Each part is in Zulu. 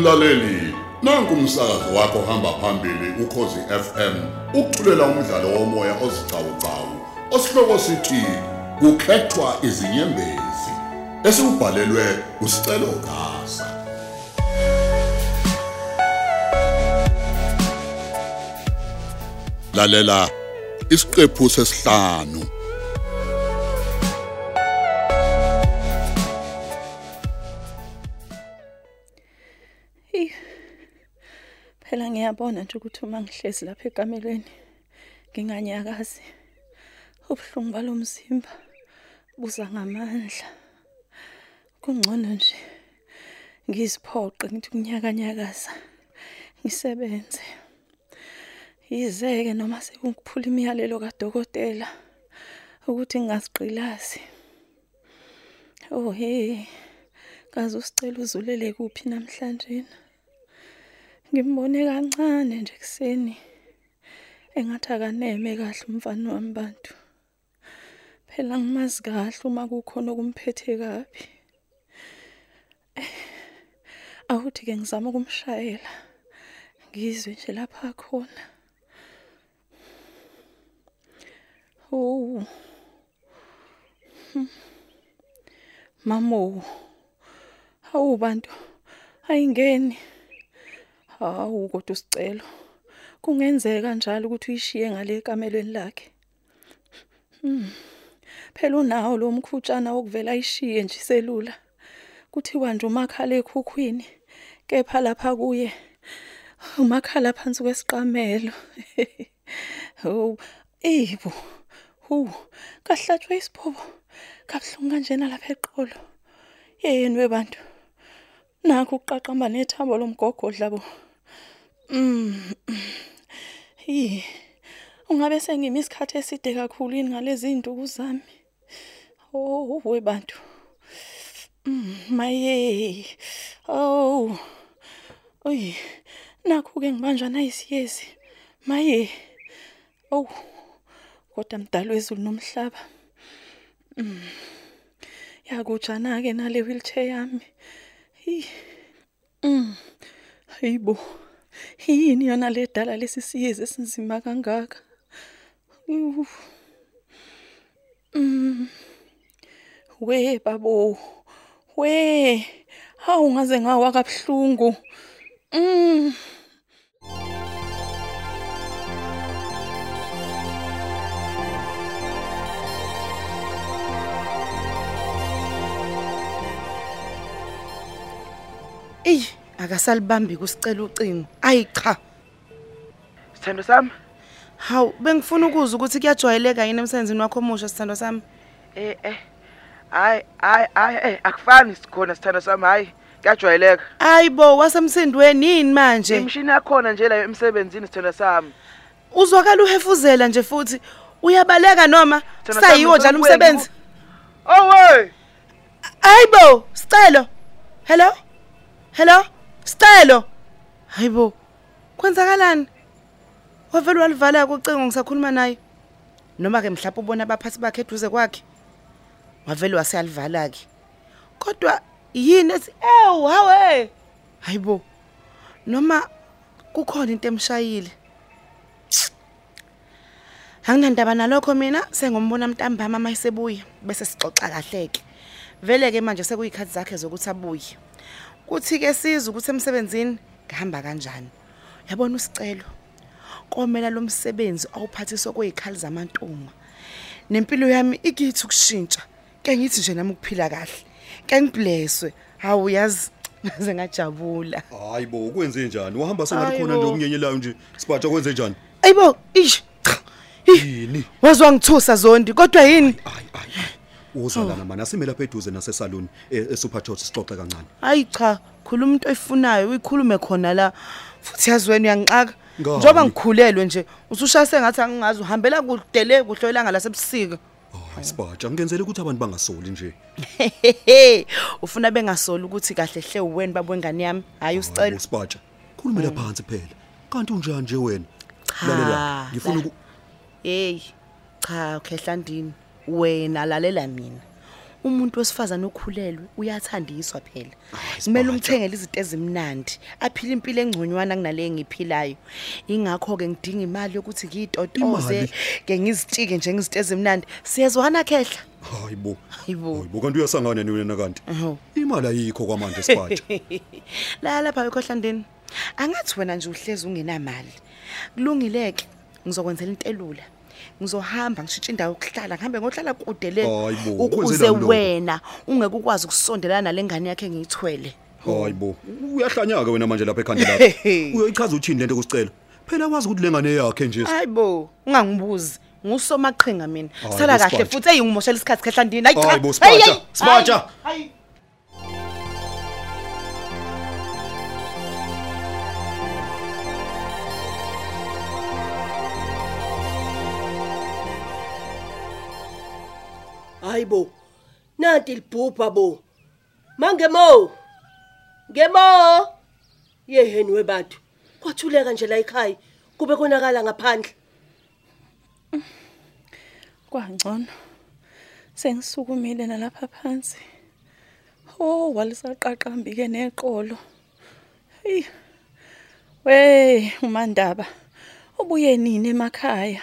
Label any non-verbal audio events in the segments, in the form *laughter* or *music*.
Mlaleli, nanku umsakazo wakho hamba phambili ukhozi FM. Ukuthulela umdlalo womoya ozicawucawu. Osihloko sithi kukhethwa izinyembezi. Esibhalelwe usicelo gasa. Lalela isiqephu sesihlanu. Phela ngiyabona nje ukuthi uma ngihlezi lapha ekamelweni nginganyakazi. Ubuhlungu balomzimba buza ngamandla. Kungcono nje ngiziphoqe ngithi kunyakanyakaza ngisebenze. Yizeke noma sekukuphula imiyalelo kadokotela ukuthi ngingazigqilazi. Oh hey. Kaze usicela uzulele kuphi namhlanje? Ngimbone kancane nje ekseni. Engathi akaneme kahle umfana wami bantu. Phela ngimazi kahle uma kukhona okumphethe kabi. Awuthi ke ngizama ukumshayela. Ngizwe nje lapha khona. Oh. Hmm. Mamo. Hawu bantu. Ayingeni. Hawu kodwa usicelo. Kungenzeka njalo ukuthi uyishiye ngale kamelweni lakhe. Hmm. Phela unawo lo mkhutshana wokuvela ayishiye nje iselula. Kuthiwa nje umakhala ekhukhwini. Kepha lapha kuye umakhala phansi kwesiqamelo. *laughs* Oh, ibo. Hu, kahlatshwe isiphobo. Kabhlungu kanjena lapha eqolo. Yeyeni webantu. Nakho ukuqaqamba nethambo lomgogodla bo. Mm. *sighs* Yi. Ungabe sengimi isikhathi eside kakhulu yini ngalezi zinduku zami. Oh, webantu. Mm, maye. Oh. Oy. Nakho ke ngibanjwa nayisiyezi. Maye. Oh. Kodwa mdalo wezulu nomhlaba. Mm. Yakujana ke nale wheelchair yami. Hi. Mm. Hayibo. Yini yona le dala lesisiyezi esinzima kangaka? Yuh. Mm. We babo. We. Hawu ngaze ngawa kabhlungu. Mm. Ey, akasalibambi kusicela ucingo. Ayi cha. Sithando sami, Hawu, bengifuna ukuzwa ukuthi kuyajwayeleka yini emsebenzini wakho omusha sithando sami. eh eh. Hayi, hayi, hayi, eh akufani sikhona sithando sami, hayi. Kuyajwayeleka. Ayibo, wasemsindweni yini manje? Imshini yakhona nje la emsebenzini sithando sami. Uzwakala uhefuzela nje futhi uyabaleka noma Thina sayiwo sami njalo kubuye umsebenzi. Oh we. Ayibo, sicelo. Hello? Hello? Sicelo. Hayibo. Kwenzakalani? Wavela walivala kucingo ngisakhuluma naye. Noma ke mhlawumbe ubona abaphathi bakhe eduze kwakhe. Wavela waseyalivala ke. Kodwa yini ethi ew hawe. Hayibo. Noma kukhona into emshayile. Anginandaba nalokho mina sengombona mntambama mayisebuya bese sixoxa kahleke. Vele ke manje sekuyikhathi zakhe zokuthi abuye. Kuthi ke siza ukuthi emsebenzini ngihamba kanjani. Yabona usicelo. Komela lo msebenzi awuphathiswa kwezikhali zamantunga. Nempilo yami ikithi ukushintsha. Ke ngithi nje nami ukuphila kahle. Ke ngiblesswe. Hawu yazi ngaze ngajabula. Hayibo ukwenze njani? Wahamba sengathi khona nje okunyenyelayo nje. Sibatsha kwenze njani? Ayibo, ish. Yini? Wazwa ngithusa zondi kodwa yini? Ayi ayi. Uzwalana mana sime lapha eduze nase salon eSupertot sixoxe kancane. Hayi cha, khuluma into oyifunayo uyikhulume khona la. Futhi yazi wena uyangixaka. Ngani? Njoba ngikhulelwe nje, usushaya sengathi angingazi uhambela kude le kuhlolanga lasebusika. Hayi sibatsha ngenzele ukuthi abantu bangasoli nje. Ufuna bengasoli ukuthi kahle hle uweni babo wengane yami. Hayi usicela. Sibatsha. Khulumela phansi phela. Kanti unjani nje wena? Cha, Lalela, ngifuna la- uku Hey, cha, ukhehlandini. Wena lalela mina. umuntu wesifazana okhulelwe uyathandiswa phela Hayi, kumele Sibaja. umthengele izinto ezimnandi aphile impilo engconywana kunale engiphilayo ingakho ke ngidinga imali yokuthi ngiyitotoze Imali? ke ngizitike njengezinto ezimnandi siyezwana khehla hayibo Hayibo. hayibo kanti uyasangana niwena kanti Ehho. imali ayikho kwamanje sibatsha *laughs* la lapha ekhohlandeni angathi wena nje uhlezi ungenamali kulungileke ngizokwenzela into elula ngizohamba ngishintshe indawo yokuhlala ngihambe ngohlala kude le Hayibo, ukuze kwenzelani lokho? wena ungeke ukwazi ukusondelana nale ngane yakhe engiyithwele. Hayibo uyahlanyaka wena manje lapha ekhanda lakho. *laughs* Uyoyichaza uthini lento kusicela phela wazi ukuthi lengane yakhe nje hayibo ungangibuzi. Ngusomaqhinga mina. Hayi, sala kahle Sibaja. futhi eyingimoshela isikhathi khehlandini hayi cha. Hayibo, Sibaja, Hayi, hayi, Sibaja. hayi, hayi. hayibo nanti libhubha bo. Mangemo ngemo yeheni webathu kwathuleka nje la ekhaya. Kube konakala ngaphandle. Kwangcono. Sengisukumile nalapha phansi. Oh walisaqaqambi ke neqolo. Hey we umandaba. Ubuye nini emakhaya?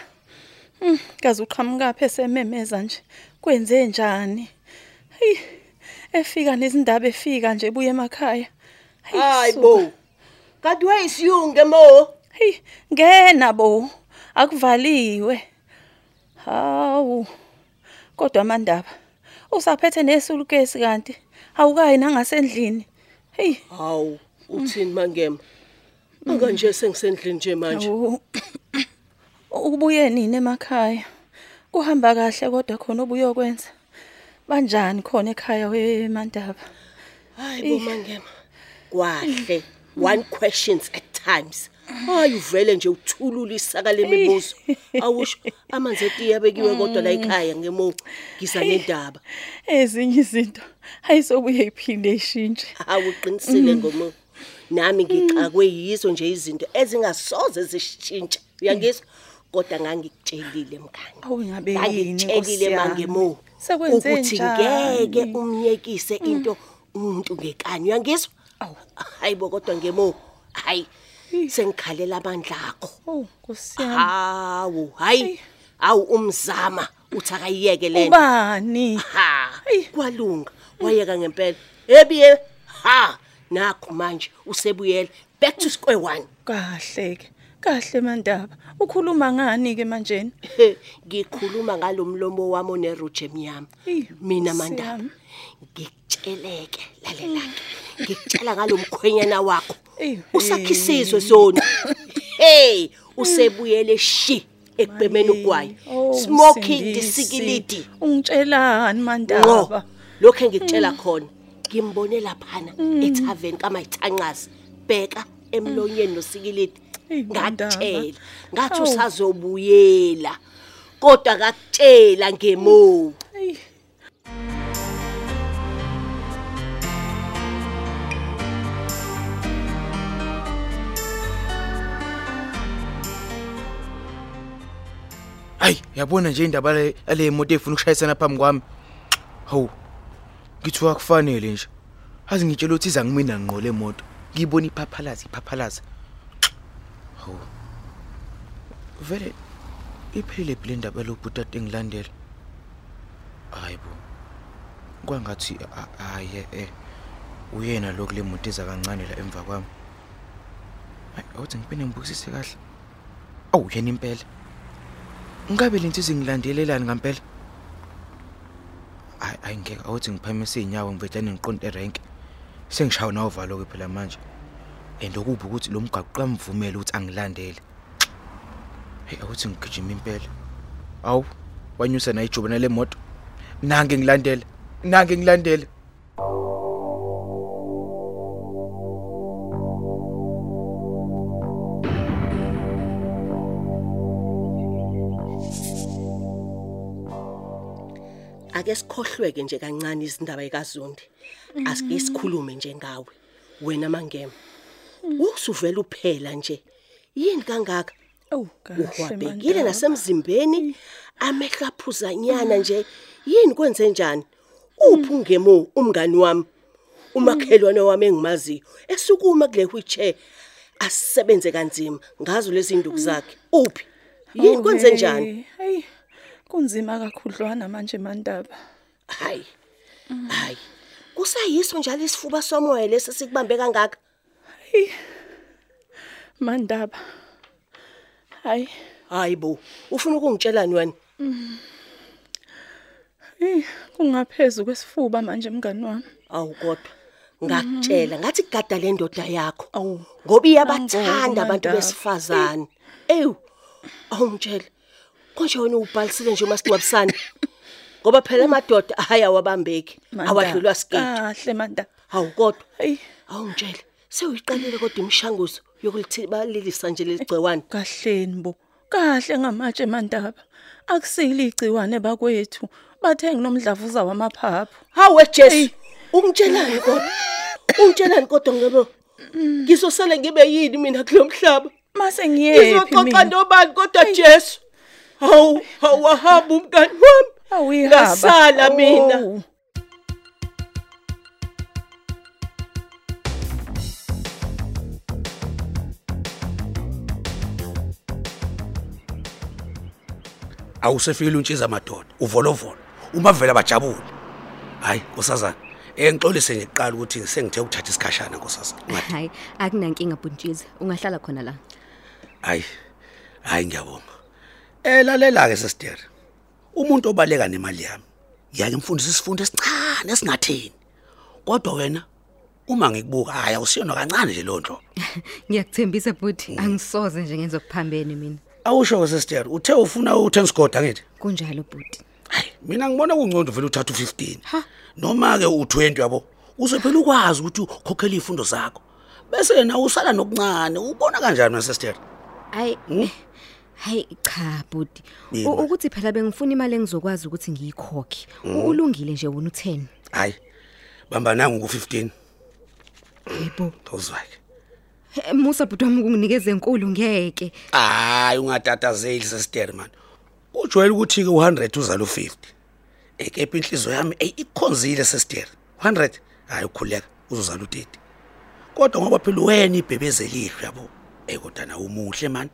Hm kaze uqhamuka phe sememeza nje? Kwenze njani hey efika nezindaba efika nje buye emakhaya hayibo suka. kanti wayisiyunge mo Hey, ngena bo. Akuvaliwe. Hawu. Kodwa mandaba. Usaphethe nesulukesi kanti awukayi nangasendlini. Hey. hawu uthini mangema anga nje sengisendlini nje manje Awu. *coughs* Ubuye nini emakhaya? Kuhamba kahle kodwa khona obuyokwenza. Banjani khona ekhaya wemandaba? hayibo mangema. Kwahle. One questions at times. Hayi uvele nje uthulula isaka lemibuzo. *laughs* Awusho amanzi etiye abekiwe kodwa la ekhaya ngemo ngisa nendaba. Ezinye izinto ayisobuye iphinde ishintshe. awuqinisile ngomo nami ngixakwe yizo nje izinto ezingasoze zishintshe. Uyangizwa? Kodwa ngangikutshelile mngani Awu ngabe yini yami? mangemo Sekwenze ukuthi njani? ngeke umyekise into umuntu ngekanye uyangizwa? Hayibo kodwa ngemo hayi sengikhalela amandla akho. Oh, Nkosi yami. hawu hayi. Awu umzama uthi akayiyeke lento Ubani? ha kwalunga wayeka ngempela. Ebiye ha nakho manje usebuyela back to square one. Kahle ke. Kahle mandaba. Ukhuluma ngani ke manje? *laughs* Ngikhuluma ngalomlomo wami oneruche emnyama mina mandaba ngikutsheleke lalelake. Ngikutsela ngalomkhwenyana wakho. Eyi, usakhisizwe sona hey usebuyele shi ekubemeni ukwayo Oh, smoking disikilidi. Ungitshelani mandaba? lokho engikutshela khona ngimbone laphana ethaveni kaMayithanqasi bheka emlonyeni nosikilidi. Eyi, Mandaba. ngakutshela ngathi Awu. usazobuyela kodwa akakutshela ngemo Hey. Hayi, yabona nje indaba le ale moto efuna ukushayisana phambi kwami. Hawu. Ngithiwa kufanele nje. Azi ngitshela ukuthi iza ngimina ngqole imoto. Ngiyibona iphaphalaza iphaphalaza. Hawu. Vele iphele phela indaba lo bhutate engilandela. Hayibo. Kwangathi aye eh uyena lo kule moto eza kancane la emva kwami. Awuthi ngipene ngibukisise kahle. Awu yena impela. Ngabe lento izingilandelelani ngempela? Hayi ayingeke awuthi ngiphamise inyawo ngivedane ngiqonte erank. Sengishawa nawuvalo ke phela manje. And okubi ukuthi lo mgaqo qamvumela ukuthi angilandele. Hey awuthi ngigijima impela. Awu wanyusa na ijuba nale moto. Nange ngilandele. Nange ngilandele. ake sikhohlweke nje kancane izindaba ekaZondi asike sikhulume nje ngawe wena mangema usuvela uphela nje yini kangaka Oh, kahle uhwabhekile mandaba. nasemzimbeni? Amehlo aphuzanyana nje. Yini kwenze njani? Uphi ungemo umngani wami? Umakhelwane wami engimaziyo. Esukuma kule wheelchair asisebenze kanzima ngazo lezi induku zakhe. Uphi? Yini kwenze njani? Hey, kunzima kakhudlwana manje mandaba. hayi hayi. Kusayiso njalo isifuba somoya lesi sikubambe kangaka? Mandaba. Hayi, hayi bo ufuna ukungitshelani wena? Eh kungaphezulu kwesifuba manje mngani wami. awu kodwa ngakutshela ngathi gada le ndoda yakho. Awu. ngoba iyabathanda abantu besifazane. Ewu awungitshela konje wena ubhalisile nje umasingcwabisane? *laughs* Ngoba phela amadoda hayi awabambeki. Mandaba. awadlulwa sigidi Kahle mandaba. hawu kodwa. Hey, awungitshela sewuyiqalile kodwa imishanguzo yokulithibalilisa nje lesigcewani kahleni bo. Kahle ngamatshe mandaba. Akusile igciwane bakwethu. Bathe nginomdlavuza wamaphaphu. hawe Jesu ungitshelani kodwa ungitshelani kodwa ngoba ngizosala ngibe yini mina kulo mhlaba Mase ngiyephi Ngizoxoxa mina? nobani kodwa Jesu. Hawu, hawahamba umngani wami. Awuyihaba. Ngasala mina. Oh. Awusefikile untshiza madoda uvolovolo uma vele bajabule. Hayi nkosazana eh ngixolise nje kuqala ukuthi sengithe ukuthatha isikhashana nkosazana hayi akunankinga bhuntshisi ungahlala khona la. Hayi hayi ngiyabonga. Eh lalela ke sister umuntu obaleka nemali yami ngiyake mfundisa isifundo esincane esingatheni. Kodwa wena uma ngikubuka hayi awusiyona kancane nje lonto *laughs* ngiyakuthembisa bhuti angisoze nje ngenze okuphambene mina. Awusho ke sister uthe ufuna u10 squad angithi? Kunjalo bhuti. Hayi mina ngibona kungcondo vele uthatha u15 noma ke u20 yabo? Uzophela ukwazi ukuthi ukhokhele izifundo zakho. Bese yena usala nokuncane ubona kanjani na sister hayi hayi cha bhuti. Yini? U- manje? ukuthi phela bengifuna imali engizokwazi ukuthi ngiyikhokhe U- ulungile nje wona u10 hayi bamba nangu ku15 yebo. Uzwake Eh, musa bhuti wami kunginikeze enkulu ngeke. Hayi ungatatazeli sister man ujwayele ukuthi ke u100 uzala u50 ekepha inhliziyo yami ey ikhonzile sister. 100 hayi ukhuleka uzozala u30 kodwa ngoba phela wena ibhebezelihle yabo. Ey kodwa na umuhle man.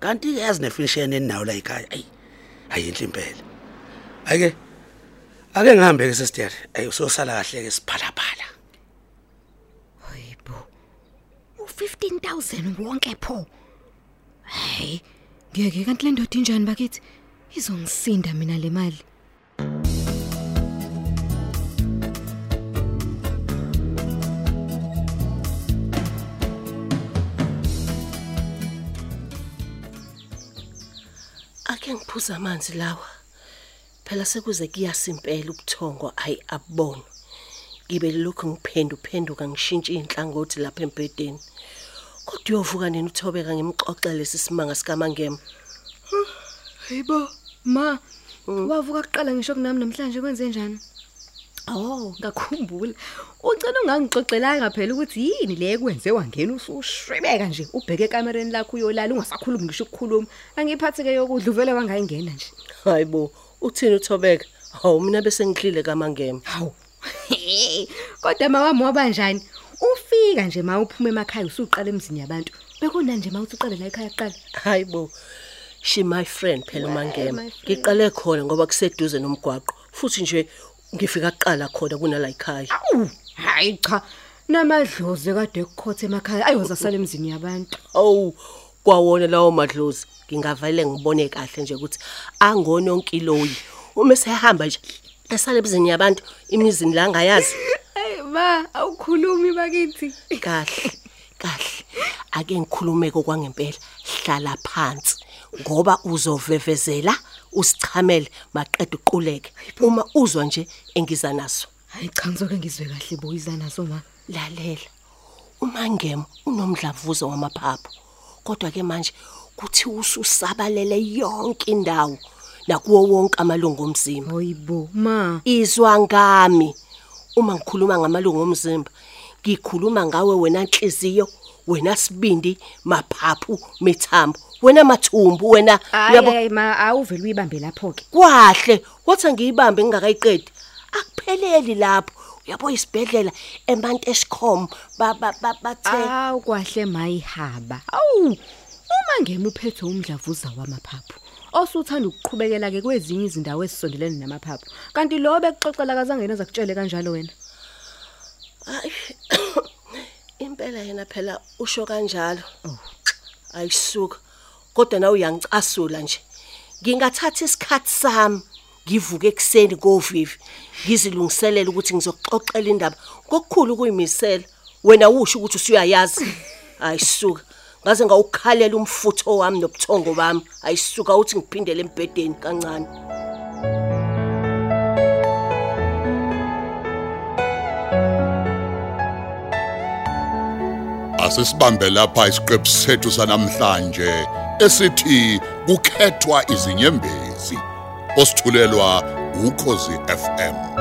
Kanti ke yazi nefinishene enayo la ekhaya ey ayinhle impela. Ayike ake ngihambe ke sister. Ey usosala kahle ke siphalaphala hayibo u15000 wonke pho hey ngeke kanti le ndoda injani bakithi izongisinda mina le mali Ake ngiphuza amanzi lawa. Phela sekuze kuyasimpela ubuthongo ayi abona. Ngibe lokhu ngiphendu phenduka ngishintsha inhlangothi lapha embedeni. Kodwa uyovuka nini uthobeka ngimxoxe lesi simanga sikamangema. hayibo ma wavuka kuqala ngisho kunami namhlanje kwenze njani Oh, ngakhumbula. Ucela ungangixoxelanga phela ukuthi yini le kwenze wangena usushwebeka nje ubheke ekamereni lakho uyolala ungasakhulumi ngisho ukukhuluma. Angiphatheke yokudla uvele wangayingena nje. Hayibo, uthini uthobeka? Hawu mina bese ngidlile kamangema. Hawu. *laughs* Kodwa mawami wabanjani? Ufika nje mawuphuma emakhaya usuqala emzini yabantu. Bekuna nje mawuthi uqale la ekhaya kuqala. Hayibo. She my friend phela Well, mangema. my friend. Ngiqale khona ngoba kuseduze nomgwaqo. Futhi nje ngifika kuqala khona kunala ekhaya. Awu, hayi cha. Namadlozi kade kukhothe emakhaya ayoza sala emzini yabantu. Awu kwawona lawo madlozi ngingavele ngibone kahle nje ukuthi angononkiloyi uma sehamba nje esale ebizini yabantu imizini la angayazi Hey ma, awukhulumi bakithi. kahle kahle. Ake ngikhulume kwangempela hlala phansi ngoba uzovevezela usichamele maqeda uquleke. Uma uzwa nje engiza naso. Hayi cha ngizoke ngizwe kahle boyiza naso ma. lalela. Umangemo unomdlavuza wamaphaphu. Kodwa ke manje kuthi ususabalele yonke indawo nakuwo wonke amalungu omzimba. Hoyibo ma. izwa ngami. Uma ngikhuluma ngamalungu omzimba ngikhuluma ngawe wena inhliziyo wena sibindi maphaphu mithambo wena mathumbu wena Hayi ma awuvela uyibambe lapho ke. kwahle wathi ngiyibambe ngingakayiqedi. Akupheli abapheleli lapho. Uyabo isibhedlela emanteshcom ba ba- ba- bathe awu kwahle mayihaba awu uma ngema uphethe umdlavuza wamaphaphu osuthanda ukuqhubekela ke kwezinye izindawo ezisondelene namaphaphu. Kanti lo bekuxoxela kazangena zakutshele kanjalo wena? Hayi. *coughs* impela yena phela usho kanjalo. Ayisuka kodwa nawe uyangicasula nje. Ngingathatha isikhathi sami ngivuke ekseni kovivi ngizilungiselela ukuthi ngizoxoxela indaba. Kokukhulu kuyimisela wena usho ukuthi usuyayazi. *coughs* Ayisuka ngaze ngawukhalela umfutho wami nobuthongo bami ayisuka uthi ngiphindele embedeni kancane Asisibambe lapha isiqephu sethu sanamhlanje esithi kukhethwa izinyembezi. Osithulelwa ukhozi FM.